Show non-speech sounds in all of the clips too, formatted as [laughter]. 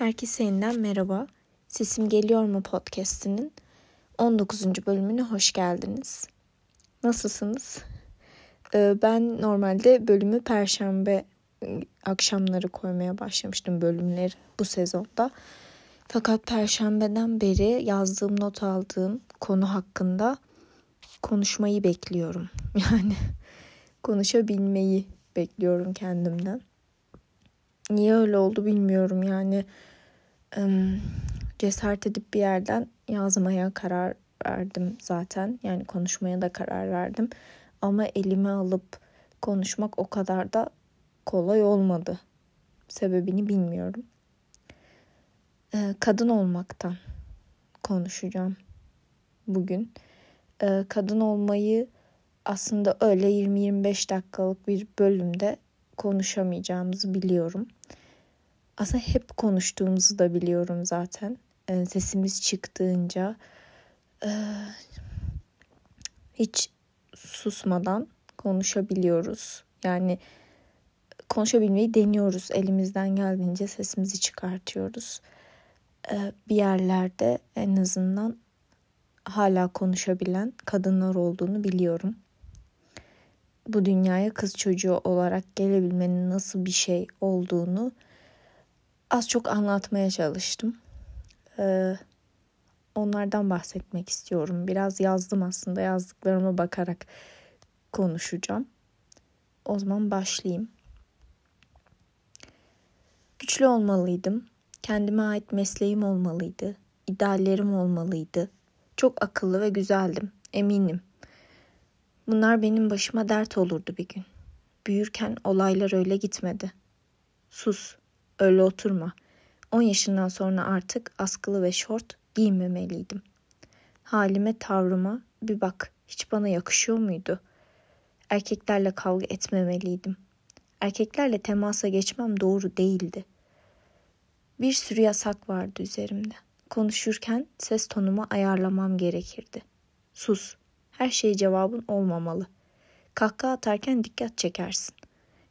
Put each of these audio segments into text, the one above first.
Herkese yeniden merhaba. Sesim Geliyor mu podcast'inin 19. bölümüne hoş geldiniz. Nasılsınız? Ee, ben normalde bölümü perşembe ıı, akşamları koymaya başlamıştım bölümleri bu sezonda. Fakat perşembeden beri yazdığım not aldığım konu hakkında konuşmayı bekliyorum. [laughs] Yani konuşabilmeyi bekliyorum kendimden. Niye öyle oldu bilmiyorum yani cesaret edip bir yerden yazmaya karar verdim zaten. Yani konuşmaya da karar verdim. Ama elime alıp konuşmak o kadar da kolay olmadı. Sebebini bilmiyorum. Kadın olmaktan konuşacağım bugün. Kadın olmayı aslında öyle 20-25 dakikalık bir bölümde konuşamayacağımızı biliyorum. Aslında hep konuştuğumuzu da biliyorum zaten. E, sesimiz çıktığınca e, hiç susmadan konuşabiliyoruz. Yani konuşabilmeyi deniyoruz. Elimizden geldiğince sesimizi çıkartıyoruz. E, bir yerlerde en azından hala konuşabilen kadınlar olduğunu biliyorum. Bu dünyaya kız çocuğu olarak gelebilmenin nasıl bir şey olduğunu az çok anlatmaya çalıştım. Ee, onlardan bahsetmek istiyorum. Biraz yazdım aslında yazdıklarıma bakarak konuşacağım. O zaman başlayayım. Güçlü olmalıydım. Kendime ait mesleğim olmalıydı. İdeallerim olmalıydı. Çok akıllı ve güzeldim. Eminim. Bunlar benim başıma dert olurdu bir gün. Büyürken olaylar öyle gitmedi. Sus. Öyle oturma. 10 yaşından sonra artık askılı ve şort giymemeliydim. Halime tavrıma bir bak hiç bana yakışıyor muydu? Erkeklerle kavga etmemeliydim. Erkeklerle temasa geçmem doğru değildi. Bir sürü yasak vardı üzerimde. Konuşurken ses tonumu ayarlamam gerekirdi. Sus. Her şeye cevabın olmamalı. Kahkaha atarken dikkat çekersin.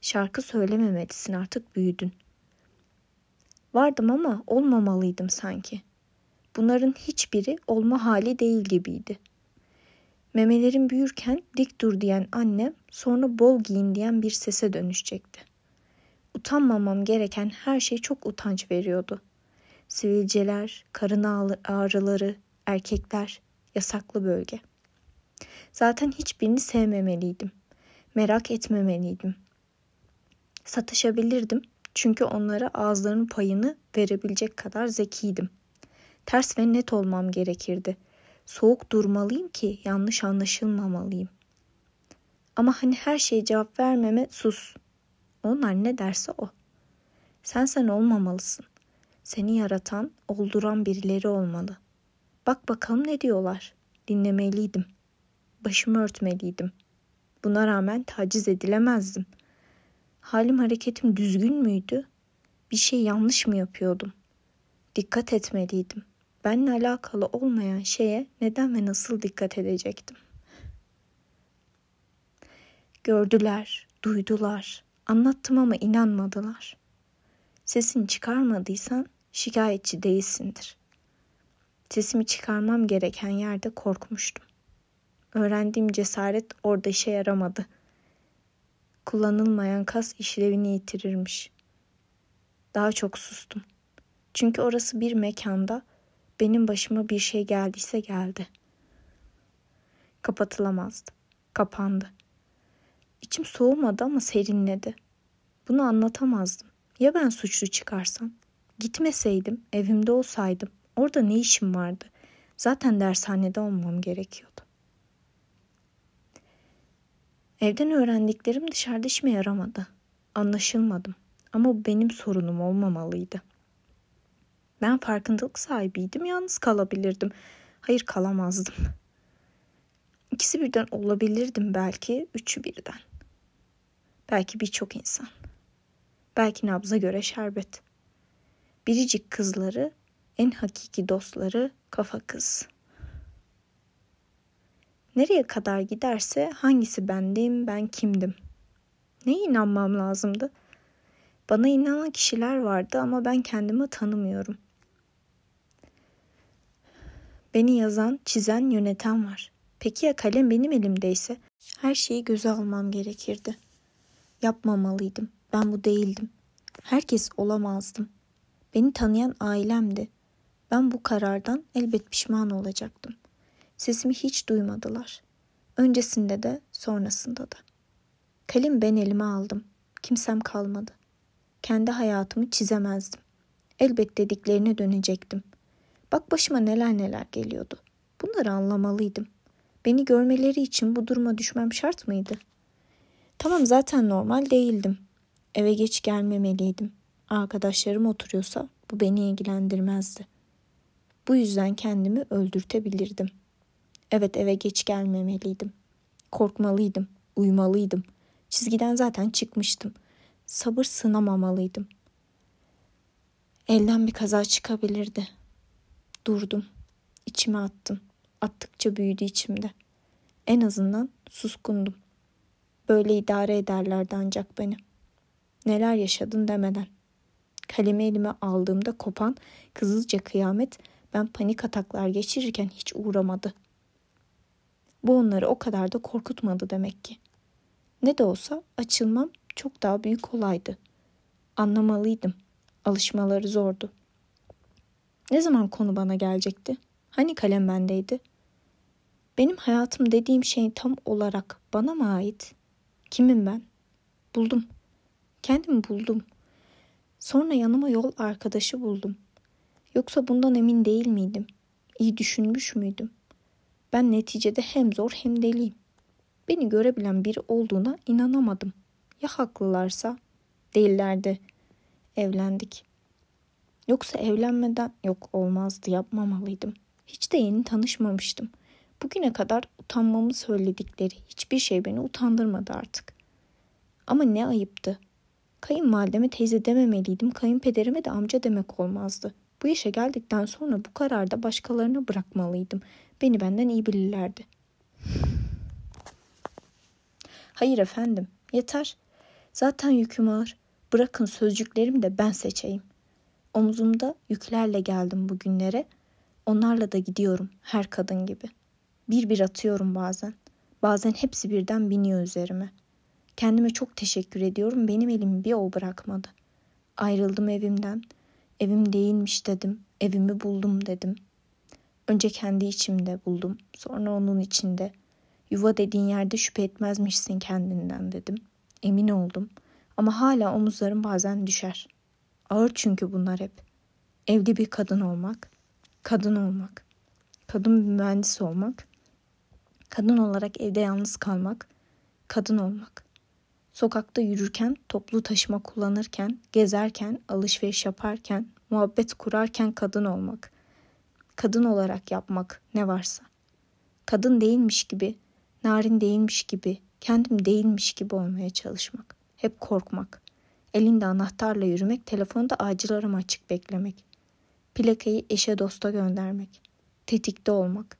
Şarkı söylememelisin artık büyüdün.'' Vardım ama olmamalıydım sanki. Bunların hiçbiri olma hali değil gibiydi. Memelerim büyürken dik dur diyen annem sonra bol giyin diyen bir sese dönüşecekti. Utanmamam gereken her şey çok utanç veriyordu. Sivilceler, karın ağrıları, erkekler, yasaklı bölge. Zaten hiçbirini sevmemeliydim. Merak etmemeliydim. Satışabilirdim çünkü onlara ağızlarının payını verebilecek kadar zekiydim. Ters ve net olmam gerekirdi. Soğuk durmalıyım ki yanlış anlaşılmamalıyım. Ama hani her şeye cevap vermeme sus. Onlar ne derse o. Sen sen olmamalısın. Seni yaratan, olduran birileri olmalı. Bak bakalım ne diyorlar. Dinlemeliydim. Başımı örtmeliydim. Buna rağmen taciz edilemezdim.'' Halim hareketim düzgün müydü? Bir şey yanlış mı yapıyordum? Dikkat etmeliydim. Benle alakalı olmayan şeye neden ve nasıl dikkat edecektim? Gördüler, duydular. Anlattım ama inanmadılar. Sesini çıkarmadıysan şikayetçi değilsindir. Sesimi çıkarmam gereken yerde korkmuştum. Öğrendiğim cesaret orada işe yaramadı.'' Kullanılmayan kas işlevini yitirirmiş. Daha çok sustum. Çünkü orası bir mekanda benim başıma bir şey geldiyse geldi. Kapatılamazdı. Kapandı. İçim soğumadı ama serinledi. Bunu anlatamazdım. Ya ben suçlu çıkarsam? Gitmeseydim, evimde olsaydım, orada ne işim vardı? Zaten dershanede olmam gerekiyordu. Evden öğrendiklerim dışarıda işime yaramadı. Anlaşılmadım. Ama bu benim sorunum olmamalıydı. Ben farkındalık sahibiydim, yalnız kalabilirdim. Hayır kalamazdım. İkisi birden olabilirdim belki, üçü birden. Belki birçok insan. Belki nabza göre şerbet. Biricik kızları, en hakiki dostları kafa kız.'' Nereye kadar giderse hangisi bendim, ben kimdim? Neye inanmam lazımdı? Bana inanan kişiler vardı ama ben kendimi tanımıyorum. Beni yazan, çizen, yöneten var. Peki ya kalem benim elimdeyse? Her şeyi göze almam gerekirdi. Yapmamalıydım. Ben bu değildim. Herkes olamazdım. Beni tanıyan ailemdi. Ben bu karardan elbet pişman olacaktım. Sesimi hiç duymadılar. Öncesinde de sonrasında da. Kalem ben elime aldım. Kimsem kalmadı. Kendi hayatımı çizemezdim. Elbet dediklerine dönecektim. Bak başıma neler neler geliyordu. Bunları anlamalıydım. Beni görmeleri için bu duruma düşmem şart mıydı? Tamam zaten normal değildim. Eve geç gelmemeliydim. Arkadaşlarım oturuyorsa bu beni ilgilendirmezdi. Bu yüzden kendimi öldürtebilirdim. Evet eve geç gelmemeliydim. Korkmalıydım, uyumalıydım. Çizgiden zaten çıkmıştım. Sabır sınamamalıydım. Elden bir kaza çıkabilirdi. Durdum. İçime attım. Attıkça büyüdü içimde. En azından suskundum. Böyle idare ederlerdi ancak beni. Neler yaşadın demeden. Kalemi elime aldığımda kopan kızılca kıyamet ben panik ataklar geçirirken hiç uğramadı. Bu onları o kadar da korkutmadı demek ki. Ne de olsa açılmam çok daha büyük olaydı. Anlamalıydım. Alışmaları zordu. Ne zaman konu bana gelecekti? Hani kalem bendeydi? Benim hayatım dediğim şey tam olarak bana mı ait? Kimim ben? Buldum. Kendimi buldum. Sonra yanıma yol arkadaşı buldum. Yoksa bundan emin değil miydim? İyi düşünmüş müydüm? Ben neticede hem zor hem deliyim. Beni görebilen biri olduğuna inanamadım. Ya haklılarsa? Değillerdi. Evlendik. Yoksa evlenmeden yok olmazdı yapmamalıydım. Hiç de yeni tanışmamıştım. Bugüne kadar utanmamı söyledikleri hiçbir şey beni utandırmadı artık. Ama ne ayıptı. Kayınvalideme teyze dememeliydim, kayınpederime de amca demek olmazdı. Bu yaşa geldikten sonra bu kararda başkalarına bırakmalıydım. Beni benden iyi bilirlerdi. Hayır efendim, yeter. Zaten yüküm ağır. Bırakın sözcüklerimi de ben seçeyim. Omzumda yüklerle geldim bugünlere. Onlarla da gidiyorum her kadın gibi. Bir bir atıyorum bazen. Bazen hepsi birden biniyor üzerime. Kendime çok teşekkür ediyorum. Benim elimi bir o bırakmadı. Ayrıldım evimden. Evim değilmiş dedim. Evimi buldum dedim. Önce kendi içimde buldum. Sonra onun içinde. Yuva dediğin yerde şüphe etmezmişsin kendinden dedim. Emin oldum. Ama hala omuzlarım bazen düşer. Ağır çünkü bunlar hep. Evli bir kadın olmak, kadın olmak, kadın bir mühendis olmak, kadın olarak evde yalnız kalmak, kadın olmak. Sokakta yürürken, toplu taşıma kullanırken, gezerken, alışveriş yaparken, muhabbet kurarken kadın olmak. Kadın olarak yapmak ne varsa. Kadın değilmiş gibi, narin değilmiş gibi, kendim değilmiş gibi olmaya çalışmak. Hep korkmak. Elinde anahtarla yürümek, telefonda acil arama açık beklemek. Plakayı eşe dosta göndermek. Tetikte olmak.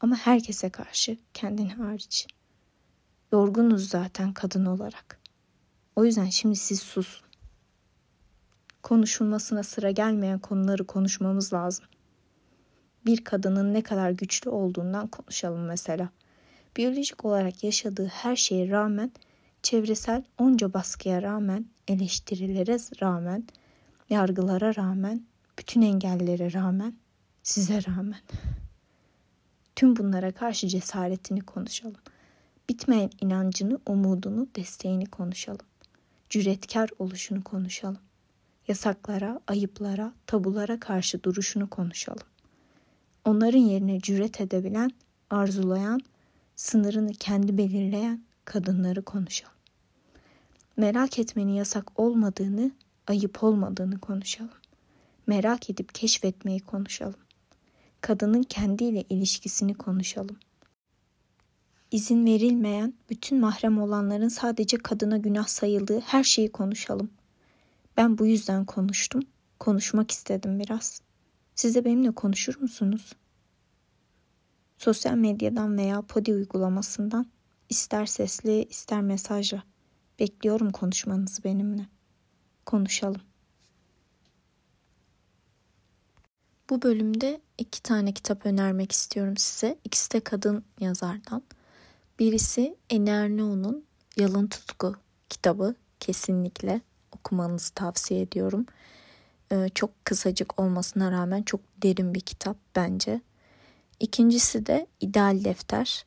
Ama herkese karşı kendin hariç. Yorgunuz zaten kadın olarak. O yüzden şimdi siz susun. Konuşulmasına sıra gelmeyen konuları konuşmamız lazım. Bir kadının ne kadar güçlü olduğundan konuşalım mesela. Biyolojik olarak yaşadığı her şeye rağmen, çevresel onca baskıya rağmen, eleştirilere rağmen, yargılara rağmen, bütün engellere rağmen, size rağmen. Tüm bunlara karşı cesaretini konuşalım. Bitmeyen inancını, umudunu, desteğini konuşalım. Cüretkar oluşunu konuşalım. Yasaklara, ayıplara, tabulara karşı duruşunu konuşalım. Onların yerine cüret edebilen, arzulayan, sınırını kendi belirleyen kadınları konuşalım. Merak etmenin yasak olmadığını, ayıp olmadığını konuşalım. Merak edip keşfetmeyi konuşalım. Kadının kendiyle ilişkisini konuşalım. İzin verilmeyen, bütün mahrem olanların sadece kadına günah sayıldığı her şeyi konuşalım. Ben bu yüzden konuştum. Konuşmak istedim biraz. Siz de benimle konuşur musunuz? Sosyal medyadan veya Podi uygulamasından ister sesli ister mesajla bekliyorum konuşmanızı benimle. konuşalım. Bu bölümde iki tane kitap önermek istiyorum size. İkisi de kadın yazardan. Birisi Enerneo'nun Yalın Tutku kitabı. Kesinlikle okumanızı tavsiye ediyorum. Ee, çok kısacık olmasına rağmen çok derin bir kitap bence. İkincisi de İdeal Defter.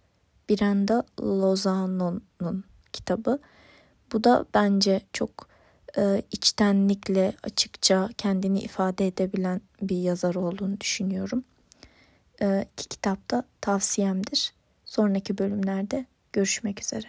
Brenda Lozano'nun kitabı. Bu da bence çok e, içtenlikle açıkça kendini ifade edebilen bir yazar olduğunu düşünüyorum. E, iki kitap da tavsiyemdir. Sonraki bölümlerde görüşmek üzere.